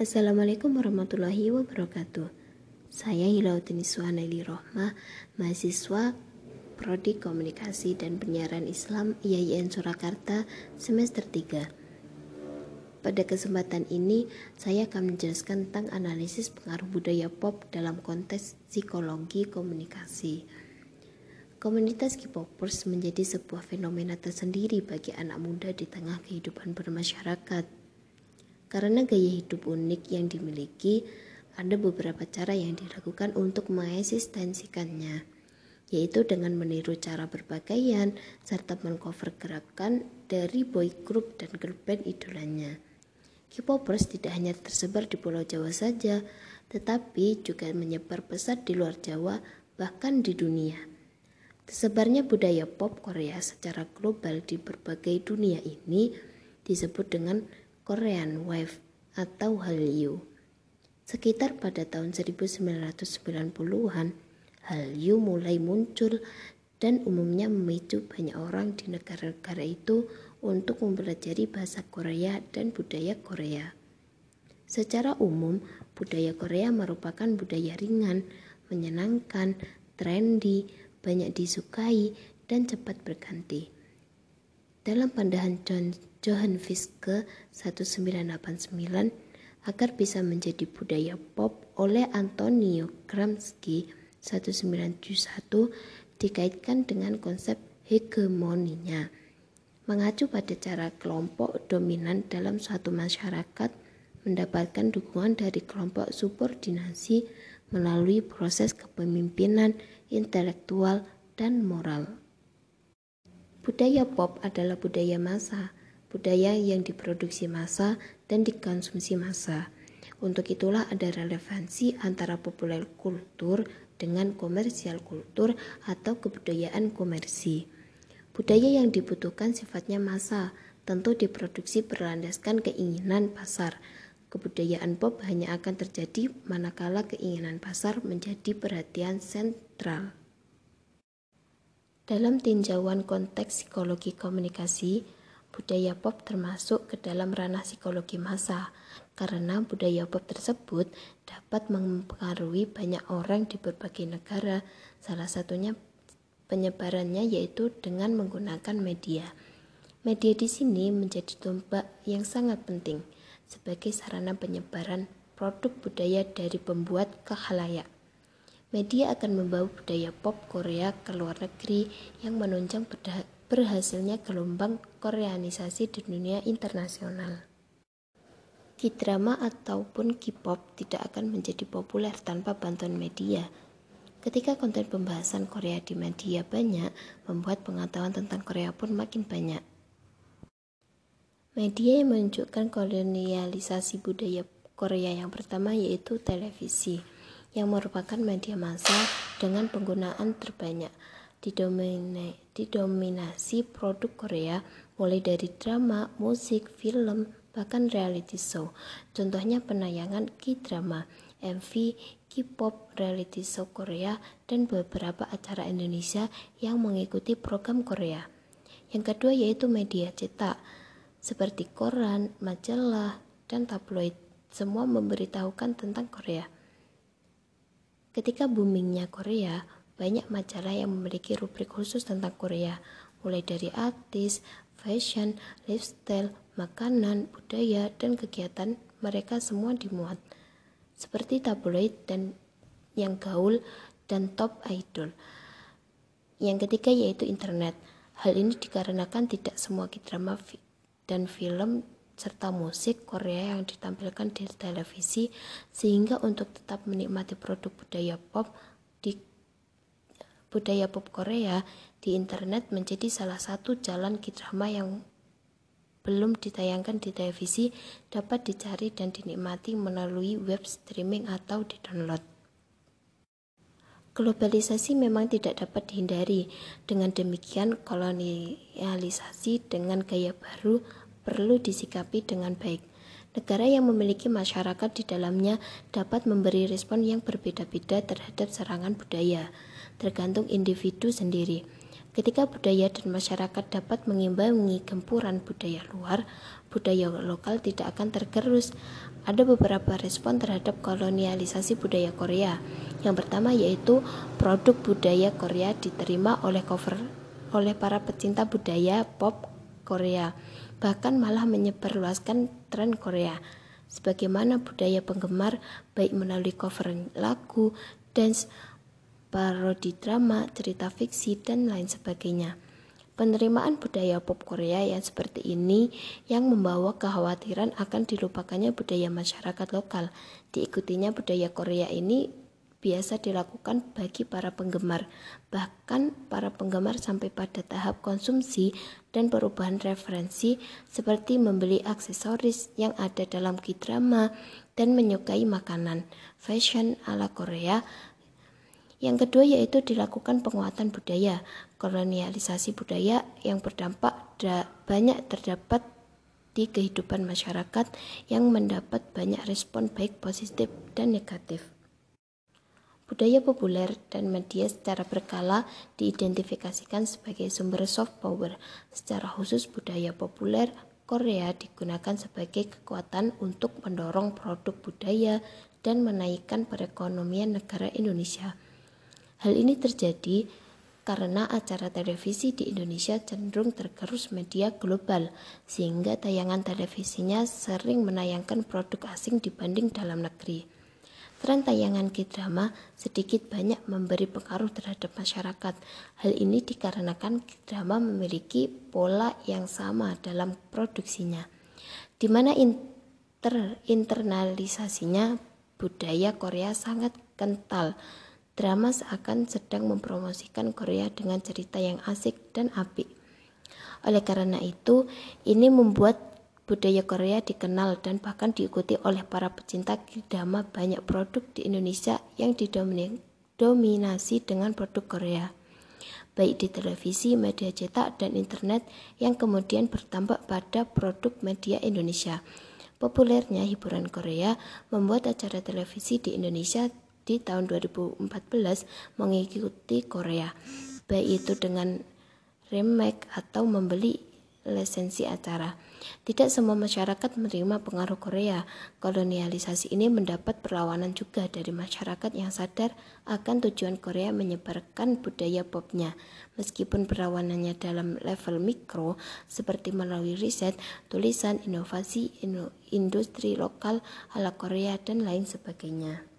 Assalamualaikum warahmatullahi wabarakatuh. Saya Hilautin Suhaneli Rohmah, mahasiswa Prodi Komunikasi dan Penyiaran Islam IAIN Surakarta semester 3. Pada kesempatan ini, saya akan menjelaskan tentang analisis pengaruh budaya pop dalam konteks psikologi komunikasi. Komunitas K-popers menjadi sebuah fenomena tersendiri bagi anak muda di tengah kehidupan bermasyarakat. Karena gaya hidup unik yang dimiliki, ada beberapa cara yang dilakukan untuk mengeksistensikannya, yaitu dengan meniru cara berpakaian serta mengcover gerakan dari boy group dan girl band idolanya. K-popers tidak hanya tersebar di Pulau Jawa saja, tetapi juga menyebar pesat di luar Jawa, bahkan di dunia. Tersebarnya budaya pop Korea secara global di berbagai dunia ini disebut dengan Korean Wave atau Hallyu. Sekitar pada tahun 1990-an, Hallyu mulai muncul dan umumnya memicu banyak orang di negara-negara itu untuk mempelajari bahasa Korea dan budaya Korea. Secara umum, budaya Korea merupakan budaya ringan, menyenangkan, trendy, banyak disukai, dan cepat berganti. Dalam pandangan John Johann Fiske 1989 agar bisa menjadi budaya pop oleh Antonio Gramsci 1971 dikaitkan dengan konsep hegemoninya mengacu pada cara kelompok dominan dalam suatu masyarakat mendapatkan dukungan dari kelompok subordinasi melalui proses kepemimpinan intelektual dan moral. Budaya pop adalah budaya massa budaya yang diproduksi massa dan dikonsumsi massa. Untuk itulah ada relevansi antara populer kultur dengan komersial kultur atau kebudayaan komersi. Budaya yang dibutuhkan sifatnya massa, tentu diproduksi berlandaskan keinginan pasar. Kebudayaan pop hanya akan terjadi manakala keinginan pasar menjadi perhatian sentral. Dalam tinjauan konteks psikologi komunikasi, budaya pop termasuk ke dalam ranah psikologi massa karena budaya pop tersebut dapat mempengaruhi banyak orang di berbagai negara. Salah satunya penyebarannya yaitu dengan menggunakan media. Media di sini menjadi tombak yang sangat penting sebagai sarana penyebaran produk budaya dari pembuat ke halayak. Media akan membawa budaya pop Korea ke luar negeri yang menunjang berhasilnya gelombang koreanisasi di dunia internasional. K-drama ataupun K-pop tidak akan menjadi populer tanpa bantuan media. Ketika konten pembahasan Korea di media banyak, membuat pengetahuan tentang Korea pun makin banyak. Media yang menunjukkan kolonialisasi budaya Korea yang pertama yaitu televisi, yang merupakan media massa dengan penggunaan terbanyak didominasi produk Korea mulai dari drama, musik, film, bahkan reality show. Contohnya penayangan K-drama, MV, K-pop, reality show Korea, dan beberapa acara Indonesia yang mengikuti program Korea. Yang kedua yaitu media cetak, seperti koran, majalah, dan tabloid. Semua memberitahukan tentang Korea. Ketika boomingnya Korea, banyak majalah yang memiliki rubrik khusus tentang Korea, mulai dari artis, fashion, lifestyle, makanan, budaya, dan kegiatan mereka semua dimuat. Seperti tabloid dan yang gaul dan top idol. Yang ketiga yaitu internet. Hal ini dikarenakan tidak semua drama dan film serta musik Korea yang ditampilkan di televisi sehingga untuk tetap menikmati produk budaya pop di budaya pop Korea di internet menjadi salah satu jalan kidrama yang belum ditayangkan di televisi dapat dicari dan dinikmati melalui web streaming atau di-download. Globalisasi memang tidak dapat dihindari. Dengan demikian, kolonialisasi dengan gaya baru perlu disikapi dengan baik. Negara yang memiliki masyarakat di dalamnya dapat memberi respon yang berbeda-beda terhadap serangan budaya tergantung individu sendiri. Ketika budaya dan masyarakat dapat mengimbangi gempuran budaya luar, budaya lokal tidak akan tergerus. ada beberapa respon terhadap kolonialisasi budaya Korea. Yang pertama yaitu produk budaya Korea diterima oleh cover oleh para pecinta budaya pop Korea, bahkan malah menyebarluaskan tren Korea. Sebagaimana budaya penggemar baik melalui cover lagu, dance, parodi drama, cerita fiksi, dan lain sebagainya. Penerimaan budaya pop Korea yang seperti ini yang membawa kekhawatiran akan dilupakannya budaya masyarakat lokal. Diikutinya budaya Korea ini biasa dilakukan bagi para penggemar. Bahkan para penggemar sampai pada tahap konsumsi dan perubahan referensi seperti membeli aksesoris yang ada dalam kidrama dan menyukai makanan, fashion ala Korea, yang kedua yaitu dilakukan penguatan budaya, kolonialisasi budaya yang berdampak banyak terdapat di kehidupan masyarakat yang mendapat banyak respon baik positif dan negatif. Budaya populer dan media secara berkala diidentifikasikan sebagai sumber soft power. Secara khusus budaya populer Korea digunakan sebagai kekuatan untuk mendorong produk budaya dan menaikkan perekonomian negara Indonesia. Hal ini terjadi karena acara televisi di Indonesia cenderung tergerus media global, sehingga tayangan televisinya sering menayangkan produk asing dibanding dalam negeri. Tren tayangan K-drama sedikit banyak memberi pengaruh terhadap masyarakat. Hal ini dikarenakan K-drama memiliki pola yang sama dalam produksinya, di mana inter internalisasinya budaya Korea sangat kental drama seakan sedang mempromosikan Korea dengan cerita yang asik dan apik. Oleh karena itu, ini membuat budaya Korea dikenal dan bahkan diikuti oleh para pecinta drama banyak produk di Indonesia yang didominasi dengan produk Korea baik di televisi, media cetak, dan internet yang kemudian bertambah pada produk media Indonesia. Populernya hiburan Korea membuat acara televisi di Indonesia di tahun 2014 mengikuti Korea, baik itu dengan remake atau membeli lisensi acara. Tidak semua masyarakat menerima pengaruh Korea. Kolonialisasi ini mendapat perlawanan juga dari masyarakat yang sadar akan tujuan Korea menyebarkan budaya popnya. Meskipun perlawanannya dalam level mikro, seperti melalui riset, tulisan, inovasi, industri lokal ala Korea, dan lain sebagainya.